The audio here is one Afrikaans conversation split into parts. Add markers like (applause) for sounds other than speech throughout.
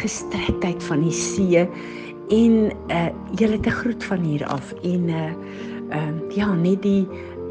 uitgestrektheid van die see en uh julle te groet van hier af en uh um ja, net die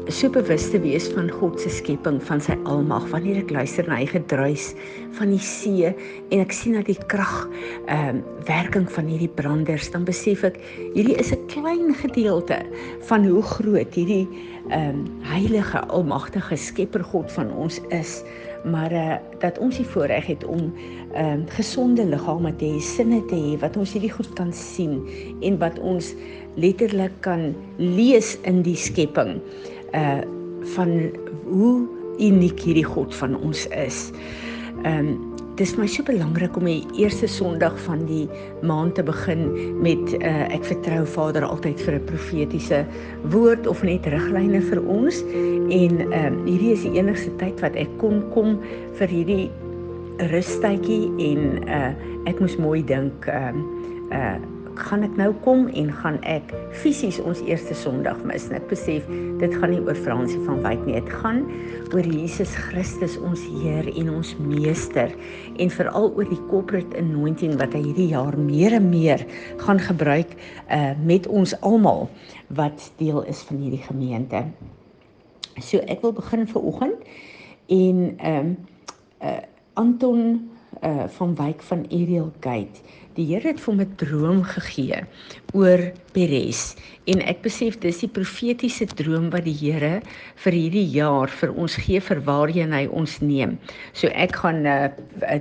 so bewus te wees van God se skepping, van sy almag. Wanneer ek luister na hy gedruis van die see en ek sien dat die krag ehm um, werking van hierdie branders, dan besef ek hierdie is 'n klein gedeelte van hoe groot hierdie ehm um, heilige almagtige skepper God van ons is. Maar uh dat ons die voorreg het om ehm um, gesonde liggame te hê, sinne te hê wat ons hierdie goed kan sien en wat ons letterlik kan lees in die skepping uh van hoe uniek hierdie God van ons is. Ehm um, dis my so belangrik om die eerste Sondag van die maand te begin met uh ek vertrou Vader altyd vir 'n profetiese woord of net riglyne vir ons. En ehm um, hierdie is die enigste tyd wat ek kon kom vir hierdie rustydjie en uh ek moes mooi dink ehm uh, uh gaan ek nou kom en gaan ek fisies ons eerste Sondag mis. En ek besef dit gaan nie oor Fransie van Wyk nie. Dit gaan oor Jesus Christus ons Heer en ons Meester en veral oor die corporate anointing wat hy hierdie jaar meer en meer gaan gebruik uh met ons almal wat deel is van hierdie gemeente. So ek wil begin vir oggend en ehm um, uh Anton uh van Wyk van Ariel Gate Die Here het vir my 'n droom gegee oor Peres. En ek besef dis die profetiese droom wat die Here vir hierdie jaar vir ons gee vir waarheen hy ons neem. So ek gaan uh,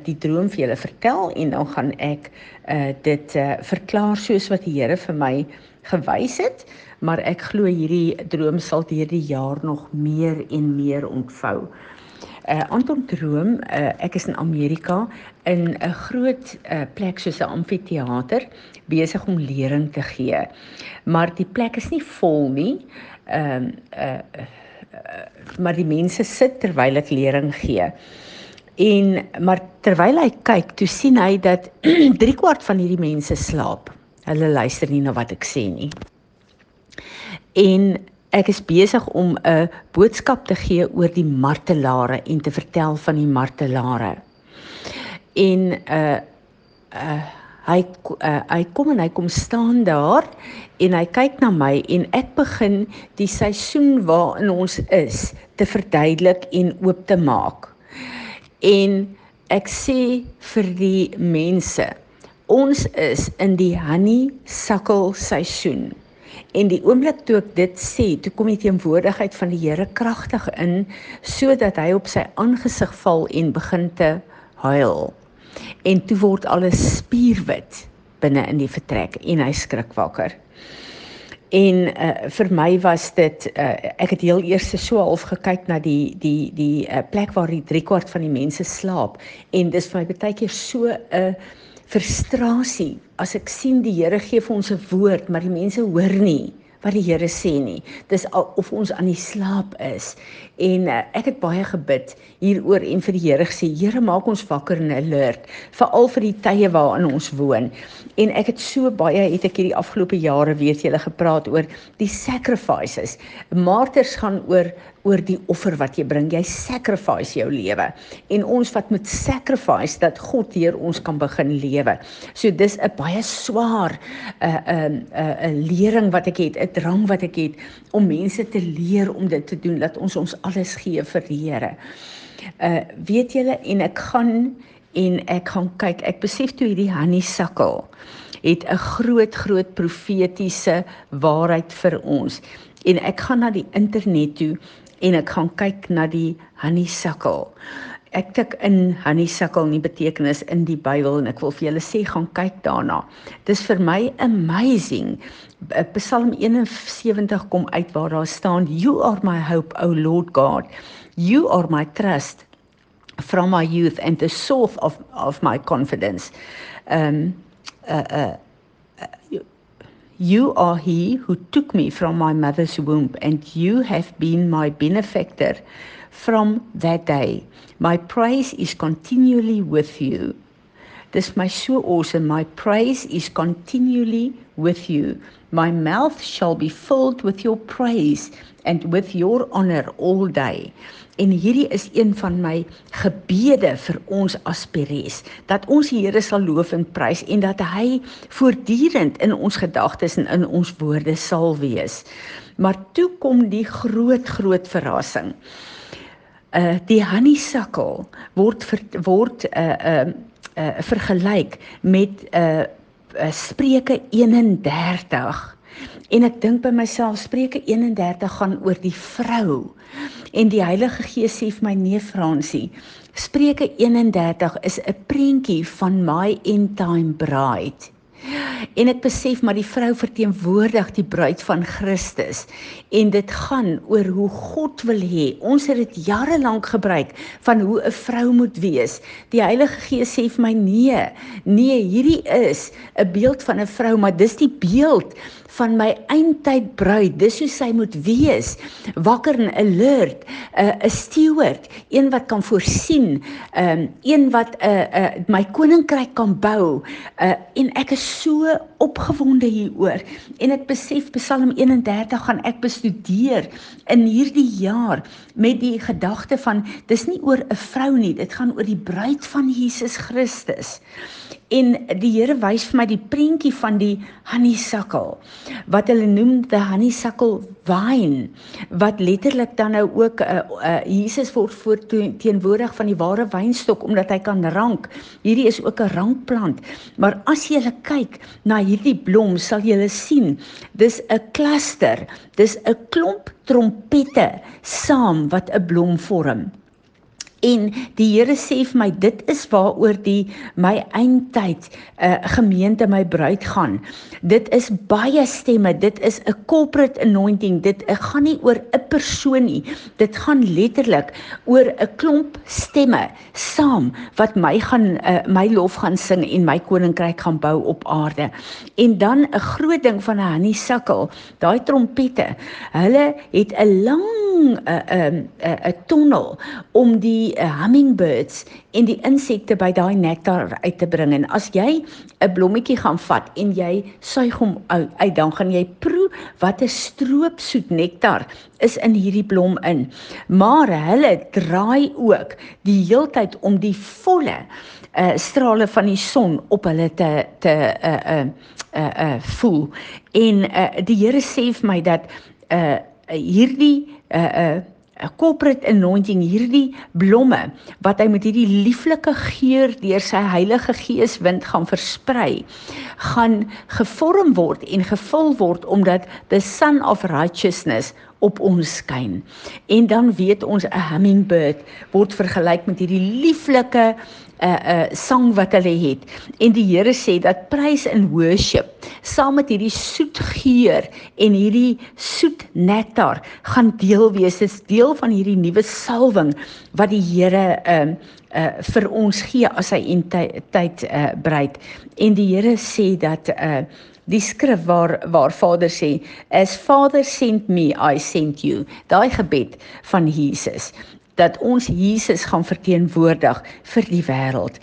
die droom vir julle vertel en dan gaan ek uh, dit uh, verklaar soos wat die Here vir my gewys het, maar ek glo hierdie droom sal deur die jaar nog meer en meer ontvou. Uh, Anton droom uh, ek is in Amerika in 'n groot uh, plek soos 'n amfitheater besig om lering te gee. Maar die plek is nie vol nie. Ehm uh, uh, uh, maar die mense sit terwyl ek lering gee. En maar terwyl hy kyk, toe sien hy dat (clears throat) 3 kwart van hierdie mense slaap. Hulle luister nie na wat ek sê nie. En Ek is besig om 'n boodskap te gee oor die martelare en te vertel van die martelare. En uh uh hy uh, hy kom en hy kom staan daar en hy kyk na my en ek begin die seisoen waarin ons is te verduidelik en oop te maak. En ek sê vir die mense, ons is in die honey suckle seisoen. En die oomblik toe ek dit sê, toe kom die teenwoordigheid van die Here kragtig in sodat hy op sy aangesig val en begin te huil. En toe word alles spierwit binne in die vertrek en hy skrik wakker. En uh, vir my was dit uh, ek het heel eers so half gekyk na die die die uh, plek waar die 3 kwart van die mense slaap en dis vir my baie keer so 'n uh, frustrasie as ek sien die Here gee vir ons 'n woord, maar die mense hoor nie wat die Here sê nie. Dis of ons aan die slaap is. En uh, ek het baie gebid hieroor en vir die Here gesê, Here maak ons wakker en alert, veral vir die tye waarin ons woon. En ek het so baie het ek hierdie afgelope jare weet julle gepraat oor die sacrifices. Martyrs gaan oor oor die offer wat jy bring. Jy sacrifice jou lewe. En ons wat moet sacrifice dat God deur ons kan begin lewe. So dis 'n baie swaar 'n uh, 'n uh, 'n uh, lering wat ek het, 'n drang wat ek het om mense te leer om dit te doen dat ons ons alles gee vir die Here. Uh weet julle en ek gaan en ek gaan kyk. Ek besef toe hierdie honey sukkel het 'n groot groot profetiese waarheid vir ons. En ek gaan na die internet toe en ek gaan kyk na die honeysuckle. Ek tik in honeysuckle nie betekenis in die Bybel en ek wil vir julle sê gaan kyk daarna. Dis vir my amazing. Eh, Psalm 71 kom uit waar daar staan you are my hope o Lord God. You are my trust from my youth and the source of of my confidence. Um uh uh, You are he who took me from my mother's womb, and you have been my benefactor from that day. My praise is continually with you. Dis my so awesome. My praise is continually with you. My mouth shall be filled with your praise and with your honor all day. En hierdie is een van my gebede vir ons aspirees dat ons die Here sal loof en prys en dat hy voortdurend in ons gedagtes en in ons woorde sal wees. Maar toe kom die groot groot verrassing. Uh die honeysuckle word ver, word uh uh, uh vergelyk met uh, uh Spreuke 31 En ek dink by myself Spreuke 31 gaan oor die vrou. En die Heilige Gees sê vir my nee Fransie, Spreuke 31 is 'n prentjie van my end time bride. En ek besef maar die vrou verteenwoordig die bruid van Christus en dit gaan oor hoe God wil hê. Ons het dit jare lank gebruik van hoe 'n vrou moet wees. Die Heilige Gees sê vir my nee, nee, hierdie is 'n beeld van 'n vrou, maar dis die beeld van my eindtyd bruid. Dis hoe sy moet wees. Wakker en alert, 'n uh, 'n steward, een wat kan voorsien, um, een wat 'n uh, uh, my koninkryk kan bou. Uh, en ek is so opgewonde hieroor. En ek besef Psalm 31 gaan ek bestudeer in hierdie jaar met die gedagte van dis nie oor 'n vrou nie, dit gaan oor die bruid van Jesus Christus. En die Here wys vir my die prentjie van die honeysuckle wat hulle noem the honeysuckle vine wat letterlik dan nou ook uh, uh, Jesus word voor teenwoordig van die ware wynstok omdat hy kan rank. Hierdie is ook 'n rankplant. Maar as jy kyk na hierdie blom, sal jy sien dis 'n cluster, dis 'n klomp trompette saam wat 'n blom vorm. En die Here sê vir my dit is waaroor die my eindtyd uh, gemeente my bruid gaan. Dit is baie stemme, dit is 'n corporate anointing. Dit uh, gaan nie oor 'n persoon nie. Dit gaan letterlik oor 'n klomp stemme saam wat my gaan uh, my lof gaan sing en my koninkryk gaan bou op aarde. En dan 'n groot ding van 'n honeysuckle, daai trompette. Hulle het 'n lang 'n 'n 'n tonnel om die die uh, hummingbirds en die insekte by daai nektar uit te bring. En as jy 'n blommetjie gaan vat en jy suig hom uit, dan gaan jy proe wat 'n stroopsoet nektar is in hierdie blom in. Maar hulle draai ook die heeltyd om die volle uh, strale van die son op hulle te te uh uh uh, uh voel. En uh, die Here sê vir my dat uh hierdie uh uh corporate anointing hierdie blomme wat hy met hierdie lieflike geur deur sy Heilige Gees wind gaan versprei gaan gevorm word en gevul word omdat the sun of righteousness op ons skyn. En dan weet ons 'n hummingbird word vergelyk met hierdie lieflike 'n uh, 'n uh, sang wat hulle het. En die Here sê dat praise and worship saam met hierdie soet geur en hierdie soet nektar gaan deel wees. Is deel van hierdie nuwe salwing wat die Here ehm uh, uh, vir ons gee as hy tyd uh, breed. En die Here sê dat uh, die skrif waar waar Vader sê as Father sent me I sent you daai gebed van Jesus dat ons Jesus gaan verteenwoordig vir die wêreld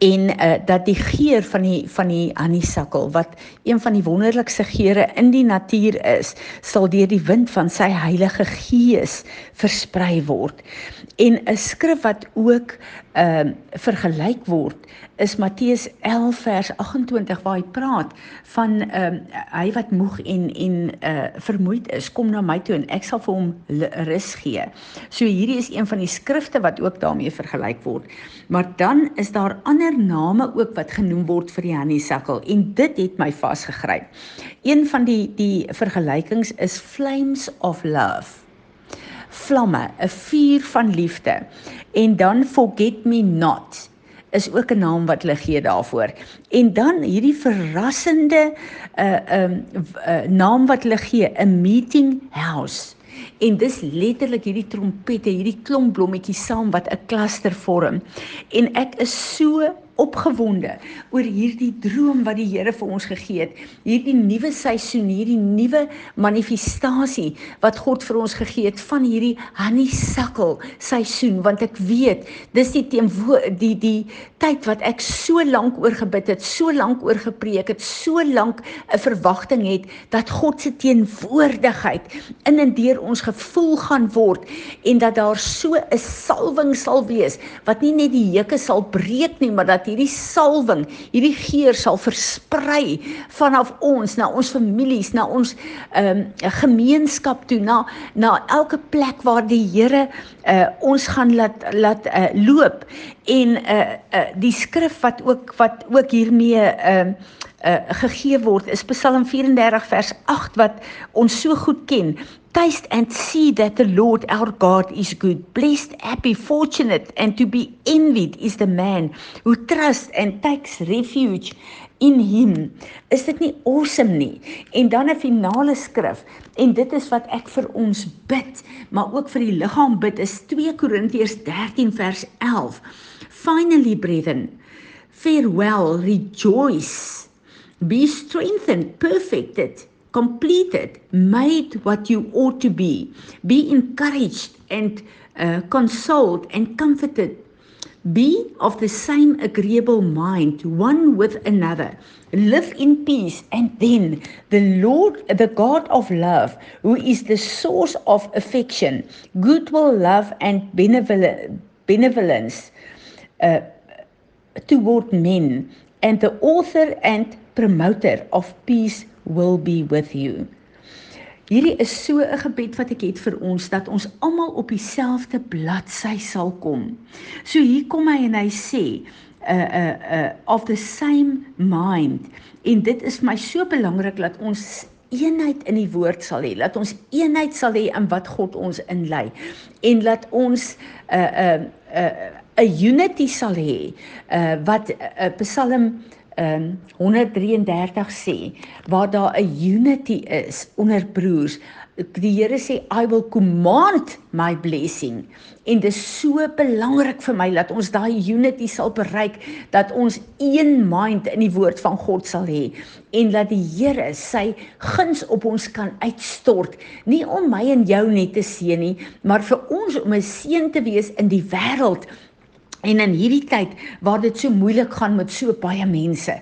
en uh, dat die geur van die van die honeysuckle wat een van die wonderlikste geure in die natuur is, sal deur die wind van sy Heilige Gees versprei word. En 'n skrif wat ook ehm uh, vergelyk word is Matteus 11 vers 28 waar hy praat van ehm uh, hy wat moeg en en uh vermoeid is, kom na my toe en ek sal vir hom rus gee. So hierdie is een van die skrifte wat ook daarmee vergelyk word. Maar dan is daar ander name ook wat genoem word vir die honeysuckle en dit het my vasgegryp. Een van die die vergelykings is flames of love vlamme, 'n vuur van liefde. En dan forget me not is ook 'n naam wat hulle gee daarvoor. En dan hierdie verrassende 'n uh, 'n um, uh, naam wat hulle gee, 'n meeting house. En dis letterlik hierdie trompette, hierdie klomp blommetjies saam wat 'n kluster vorm. En ek is so opgewonde oor hierdie droom wat die Here vir ons gegee het. Hierdie nuwe seisoen, hierdie nuwe manifestasie wat God vir ons gegee het van hierdie honeysuckle seisoen want ek weet dis die teemwo die die tyd wat ek so lank oor gebid het, so lank oor gepreek het, so lank 'n verwagting het dat God se teenwoordigheid in en deur ons gevoel gaan word en dat daar so 'n salwing sal wees wat nie net die hekke sal breek nie, maar dat hierdie salwing, hierdie geur sal versprei vanaf ons na ons families, na ons ehm um, gemeenskap toe, na na elke plek waar die Here uh, ons gaan laat laat uh, loop. En uh, uh, die skrif wat ook wat ook hiermee ehm uh, uh, gegee word is Psalm 34 vers 8 wat ons so goed ken. Taste and see that the Lord our God is good. Blessed, happy, fortunate and to be envied is the man who trusts and takes refuge in him. Is dit nie awesome nie? En dan 'n finale skrif en dit is wat ek vir ons bid, maar ook vir die liggaam bid is 2 Korintiërs 13 vers 11. Finally brethren, farewell, rejoice be strengthened, perfected, completed, made what you ought to be, be encouraged and uh, consoled and comforted. Be of the same agreeable mind one with another. Live in peace, and then the Lord, the God of love, who is the source of affection, goodwill, love, and benevolence uh, toward men, and the author and promoter of peace will be with you. Hierdie is so 'n gebed wat ek het vir ons dat ons almal op dieselfde bladsy sal kom. So hier kom hy en hy sê uh uh uh of the same mind en dit is my so belangrik dat ons eenheid in die woord sal hê, dat ons eenheid sal hê in wat God ons inlei en laat ons uh uh uh 'n unity sal hê uh wat uh, Psalm um, 133 sê waar daar 'n unity is onder broers. Die Here sê I will command my blessing. En dit is so belangrik vir my dat ons daai unity sal bereik dat ons een mind in die woord van God sal hê en dat die Here sy guns op ons kan uitstort, nie om my en jou net te seën nie, maar vir ons om 'n seën te wees in die wêreld En in hierdie tyd waar dit so moeilik gaan met so baie mense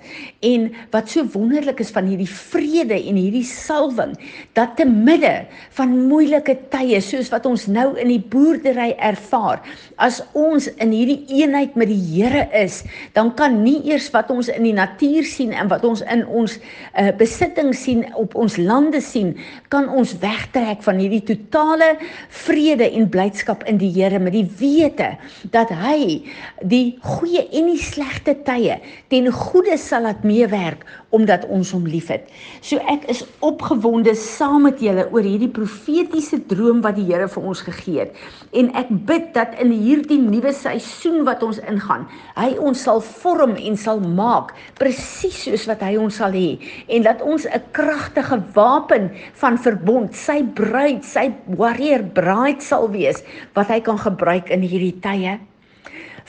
en wat so wonderlik is van hierdie vrede en hierdie salwing dat te midde van moeilike tye soos wat ons nou in die boerdery ervaar as ons in hierdie eenheid met die Here is dan kan nie eers wat ons in die natuur sien en wat ons in ons uh, besitting sien op ons lande sien kan ons wegtrek van hierdie totale vrede en blydskap in die Here met die wete dat hy die goeie en die slegte tye ten goeie sal laat meewerk omdat ons hom liefhet. So ek is opgewonde saam met julle oor hierdie profetiese droom wat die Here vir ons gegee het. En ek bid dat in hierdie nuwe seisoen wat ons ingaan, hy ons sal vorm en sal maak presies soos wat hy ons sal hê en dat ons 'n kragtige wapen van verbond, sy bruid, sy warrior bride sal wees wat hy kan gebruik in hierdie tye.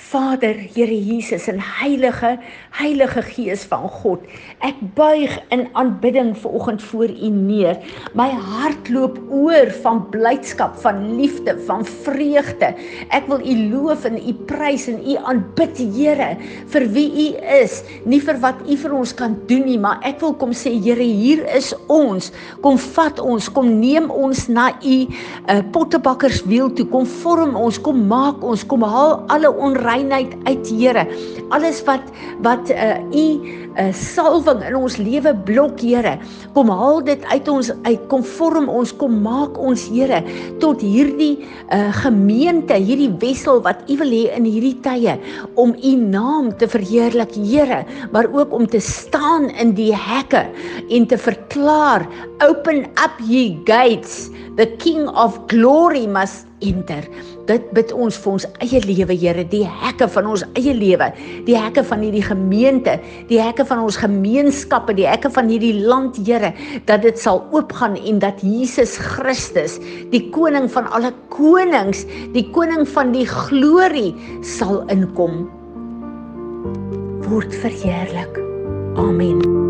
Vader, Here Jesus en Heilige, Heilige Gees van God, ek buig in aanbidding vanoggend voor U neer. My hart loop oor van blydskap, van liefde, van vreugde. Ek wil U loof en U prys en U aanbid, Here, vir wie U is, nie vir wat U vir ons kan doen nie, maar ek wil kom sê, Here, hier is ons. Kom vat ons, kom neem ons na U uh, pottebakkerswiel toe, kom vorm ons, kom maak ons, kom haal alle onrein reinheid uit Here. Alles wat wat uh u uh, salwing in ons lewe blok Here, kom haal dit uit ons uit, kom vorm ons, kom maak ons Here tot hierdie uh gemeente, hierdie wessel wat u wil hê in hierdie tye om u naam te verheerlik Here, maar ook om te staan in die hekke en te verklaar open up ye gates the king of glory must enter. Dit bid ons vir ons eie lewe, Here, die hekke van ons eie lewe, die hekke van hierdie gemeente, die hekke van ons gemeenskappe, die hekke van hierdie land, Here, dat dit sal oopgaan en dat Jesus Christus, die koning van alle konings, die koning van die glorie sal inkom. word verheerlik. Amen.